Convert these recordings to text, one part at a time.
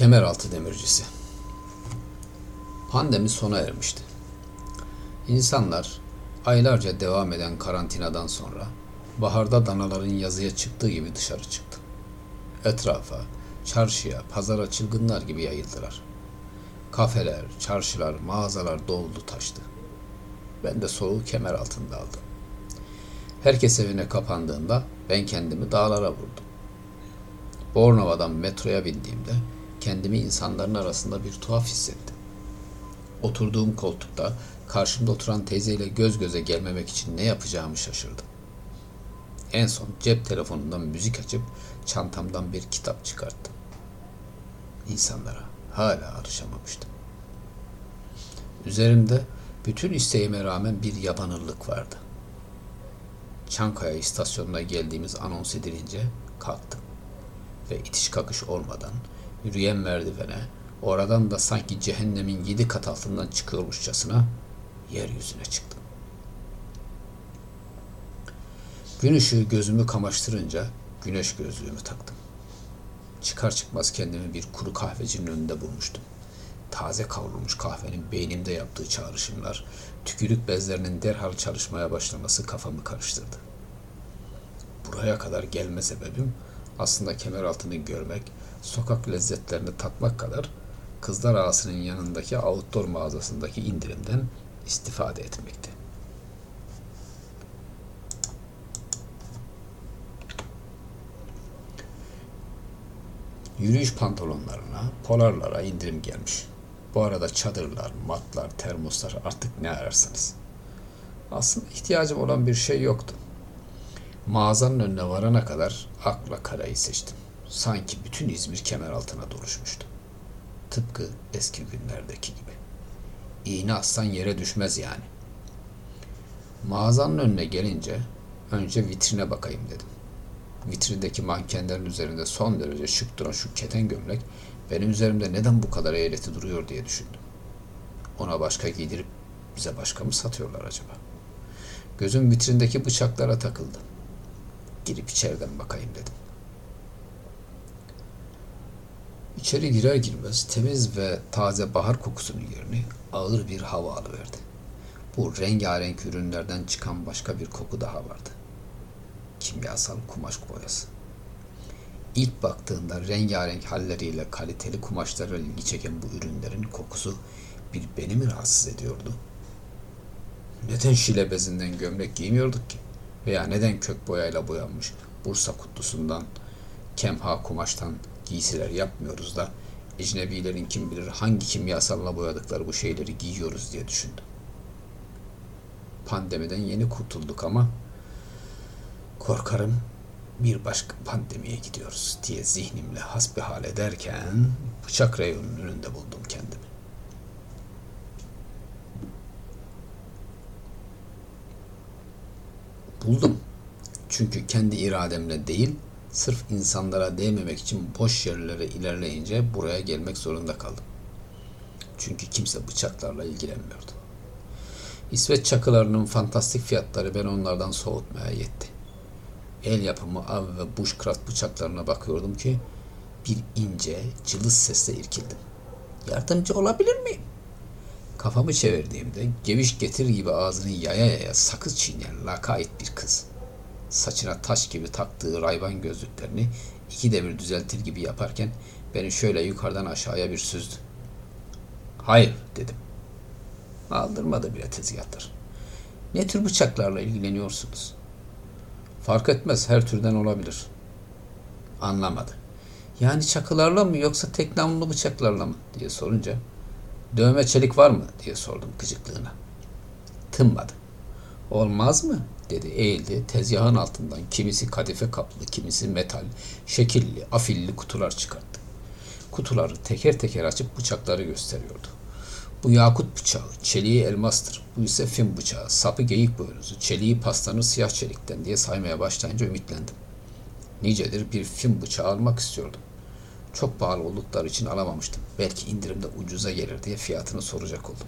Kemeraltı demircisi. Pandemi sona ermişti. İnsanlar aylarca devam eden karantinadan sonra baharda danaların yazıya çıktığı gibi dışarı çıktı. Etrafa, çarşıya, pazara çılgınlar gibi yayıldılar. Kafeler, çarşılar, mağazalar doldu taştı. Ben de soluğu kemer altında aldım. Herkes evine kapandığında ben kendimi dağlara vurdum. Bornova'dan metroya bindiğimde kendimi insanların arasında bir tuhaf hissettim. Oturduğum koltukta karşımda oturan teyzeyle göz göze gelmemek için ne yapacağımı şaşırdım. En son cep telefonundan müzik açıp çantamdan bir kitap çıkarttım. İnsanlara hala alışamamıştım. Üzerimde bütün isteğime rağmen bir yabanırlık vardı. Çankaya istasyonuna geldiğimiz anons edilince kalktım ve itiş kakış olmadan yürüyen merdivene, oradan da sanki cehennemin yedi kat altından çıkıyormuşçasına yeryüzüne çıktım. Gün ışığı gözümü kamaştırınca güneş gözlüğümü taktım. Çıkar çıkmaz kendimi bir kuru kahvecinin önünde bulmuştum. Taze kavrulmuş kahvenin beynimde yaptığı çağrışımlar, tükürük bezlerinin derhal çalışmaya başlaması kafamı karıştırdı. Buraya kadar gelme sebebim aslında kemer altını görmek, sokak lezzetlerini tatmak kadar kızlar ağasının yanındaki outdoor mağazasındaki indirimden istifade etmekti. Yürüyüş pantolonlarına, polarlara indirim gelmiş. Bu arada çadırlar, matlar, termoslar artık ne ararsanız. Aslında ihtiyacım olan bir şey yoktu. Mağazanın önüne varana kadar akla karayı seçtim. Sanki bütün İzmir kemer altına doluşmuştu. Tıpkı eski günlerdeki gibi. İğne aslan yere düşmez yani. Mağazanın önüne gelince önce vitrine bakayım dedim. Vitrindeki mankenlerin üzerinde son derece şık duran şu keten gömlek benim üzerimde neden bu kadar eğreti duruyor diye düşündüm. Ona başka giydirip bize başka mı satıyorlar acaba? Gözüm vitrindeki bıçaklara takıldı. Girip içeriden bakayım dedim. İçeri girer girmez temiz ve taze bahar kokusunun yerini ağır bir hava alıverdi. Bu rengarenk ürünlerden çıkan başka bir koku daha vardı. Kimyasal kumaş boyası. İlk baktığında rengarenk halleriyle kaliteli kumaşlara ilgi çeken bu ürünlerin kokusu bir beni mi rahatsız ediyordu? Neden şile bezinden gömlek giymiyorduk ki? Veya neden kök boyayla boyanmış Bursa kutlusundan, kemha kumaştan giysiler yapmıyoruz da ecnebilerin kim bilir hangi kimyasalla boyadıkları bu şeyleri giyiyoruz diye düşündüm. Pandemiden yeni kurtulduk ama korkarım bir başka pandemiye gidiyoruz diye zihnimle hasbihal ederken bıçak reyonunun önünde buldum kendimi. Buldum. Çünkü kendi irademle değil, sırf insanlara değmemek için boş yerlere ilerleyince buraya gelmek zorunda kaldım. Çünkü kimse bıçaklarla ilgilenmiyordu. İsveç çakılarının fantastik fiyatları ben onlardan soğutmaya yetti. El yapımı av ve bushcraft bıçaklarına bakıyordum ki bir ince, cılız sesle irkildim. Yardımcı olabilir miyim? Kafamı çevirdiğimde geviş getir gibi ağzını yaya yaya sakız çiğneyen lakayt bir kız. Saçına taş gibi taktığı rayban gözlüklerini iki devir düzeltir gibi yaparken beni şöyle yukarıdan aşağıya bir süzdü. Hayır dedim. Aldırmadı bile tezgahtar. Ne tür bıçaklarla ilgileniyorsunuz? Fark etmez her türden olabilir. Anlamadı. Yani çakılarla mı yoksa tek namlu bıçaklarla mı diye sorunca dövme çelik var mı diye sordum gıcıklığına. Tınmadı. Olmaz mı dedi eğildi tezgahın altından kimisi kadife kaplı kimisi metal şekilli afilli kutular çıkarttı. Kutuları teker teker açıp bıçakları gösteriyordu. Bu yakut bıçağı, çeliği elmastır. Bu ise film bıçağı, sapı geyik boynuzu, çeliği paslanır siyah çelikten diye saymaya başlayınca ümitlendim. Nicedir bir film bıçağı almak istiyordum. Çok pahalı oldukları için alamamıştım. Belki indirimde ucuza gelir diye fiyatını soracak oldum.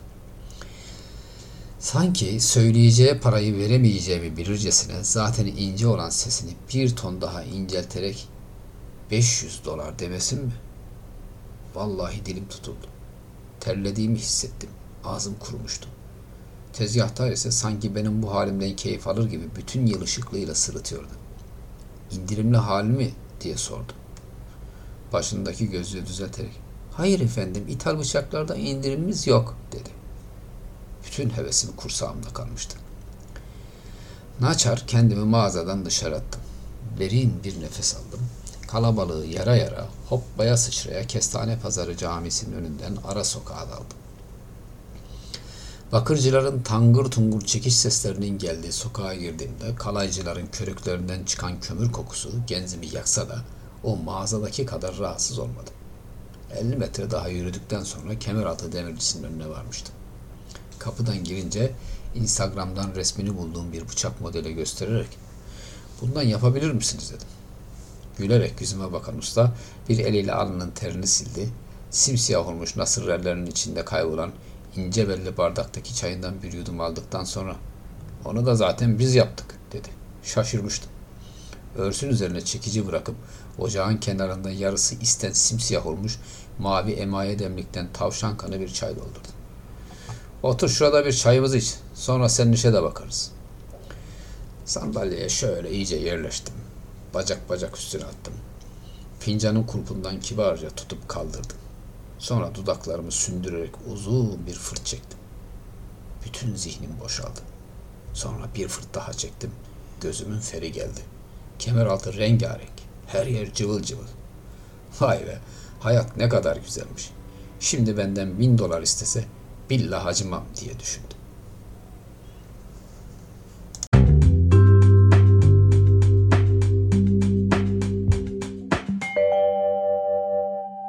Sanki söyleyeceği parayı veremeyeceğimi bilircesine zaten ince olan sesini bir ton daha incelterek 500 dolar demesin mi? Vallahi dilim tutuldu. Terlediğimi hissettim. Ağzım kurumuştu. Tezgahtar ise sanki benim bu halimden keyif alır gibi bütün yıl ışıklığıyla sırıtıyordu. İndirimli hal mi diye sordum. Başındaki gözlüğü düzelterek hayır efendim ithal bıçaklarda indirimimiz yok dedi. Bütün hevesim kursağımda kalmıştı. Naçar kendimi mağazadan dışarı attım. Derin bir nefes aldım. Kalabalığı yara yara, hoppaya sıçraya Kestane Pazarı Camisi'nin önünden ara sokağa daldım. Bakırcıların tangır tungur çekiş seslerinin geldiği sokağa girdiğimde kalaycıların körüklerinden çıkan kömür kokusu genzimi yaksa da o mağazadaki kadar rahatsız olmadım. 50 metre daha yürüdükten sonra Kemeraltı Demircisi'nin önüne varmıştım. Kapıdan girince Instagram'dan resmini bulduğum bir bıçak modeli göstererek bundan yapabilir misiniz dedim. Gülerek yüzüme bakan usta bir eliyle alnının terini sildi. Simsiyah olmuş nasırlarının içinde kaybolan ince belli bardaktaki çayından bir yudum aldıktan sonra onu da zaten biz yaptık dedi. Şaşırmıştım. Örsün üzerine çekici bırakıp ocağın kenarında yarısı isten simsiyah olmuş mavi emaye demlikten tavşan kanı bir çay doldurdu. Otur şurada bir çayımızı iç. Sonra senin işe de bakarız. Sandalyeye şöyle iyice yerleştim. Bacak bacak üstüne attım. Fincanın kulpundan kibarca tutup kaldırdım. Sonra dudaklarımı sündürerek uzun bir fırt çektim. Bütün zihnim boşaldı. Sonra bir fırt daha çektim. Gözümün feri geldi. Kemeraltı rengarenk. Her yer cıvıl cıvıl. Vay be, hayat ne kadar güzelmiş. Şimdi benden bin dolar istese billah acımam diye düşündüm.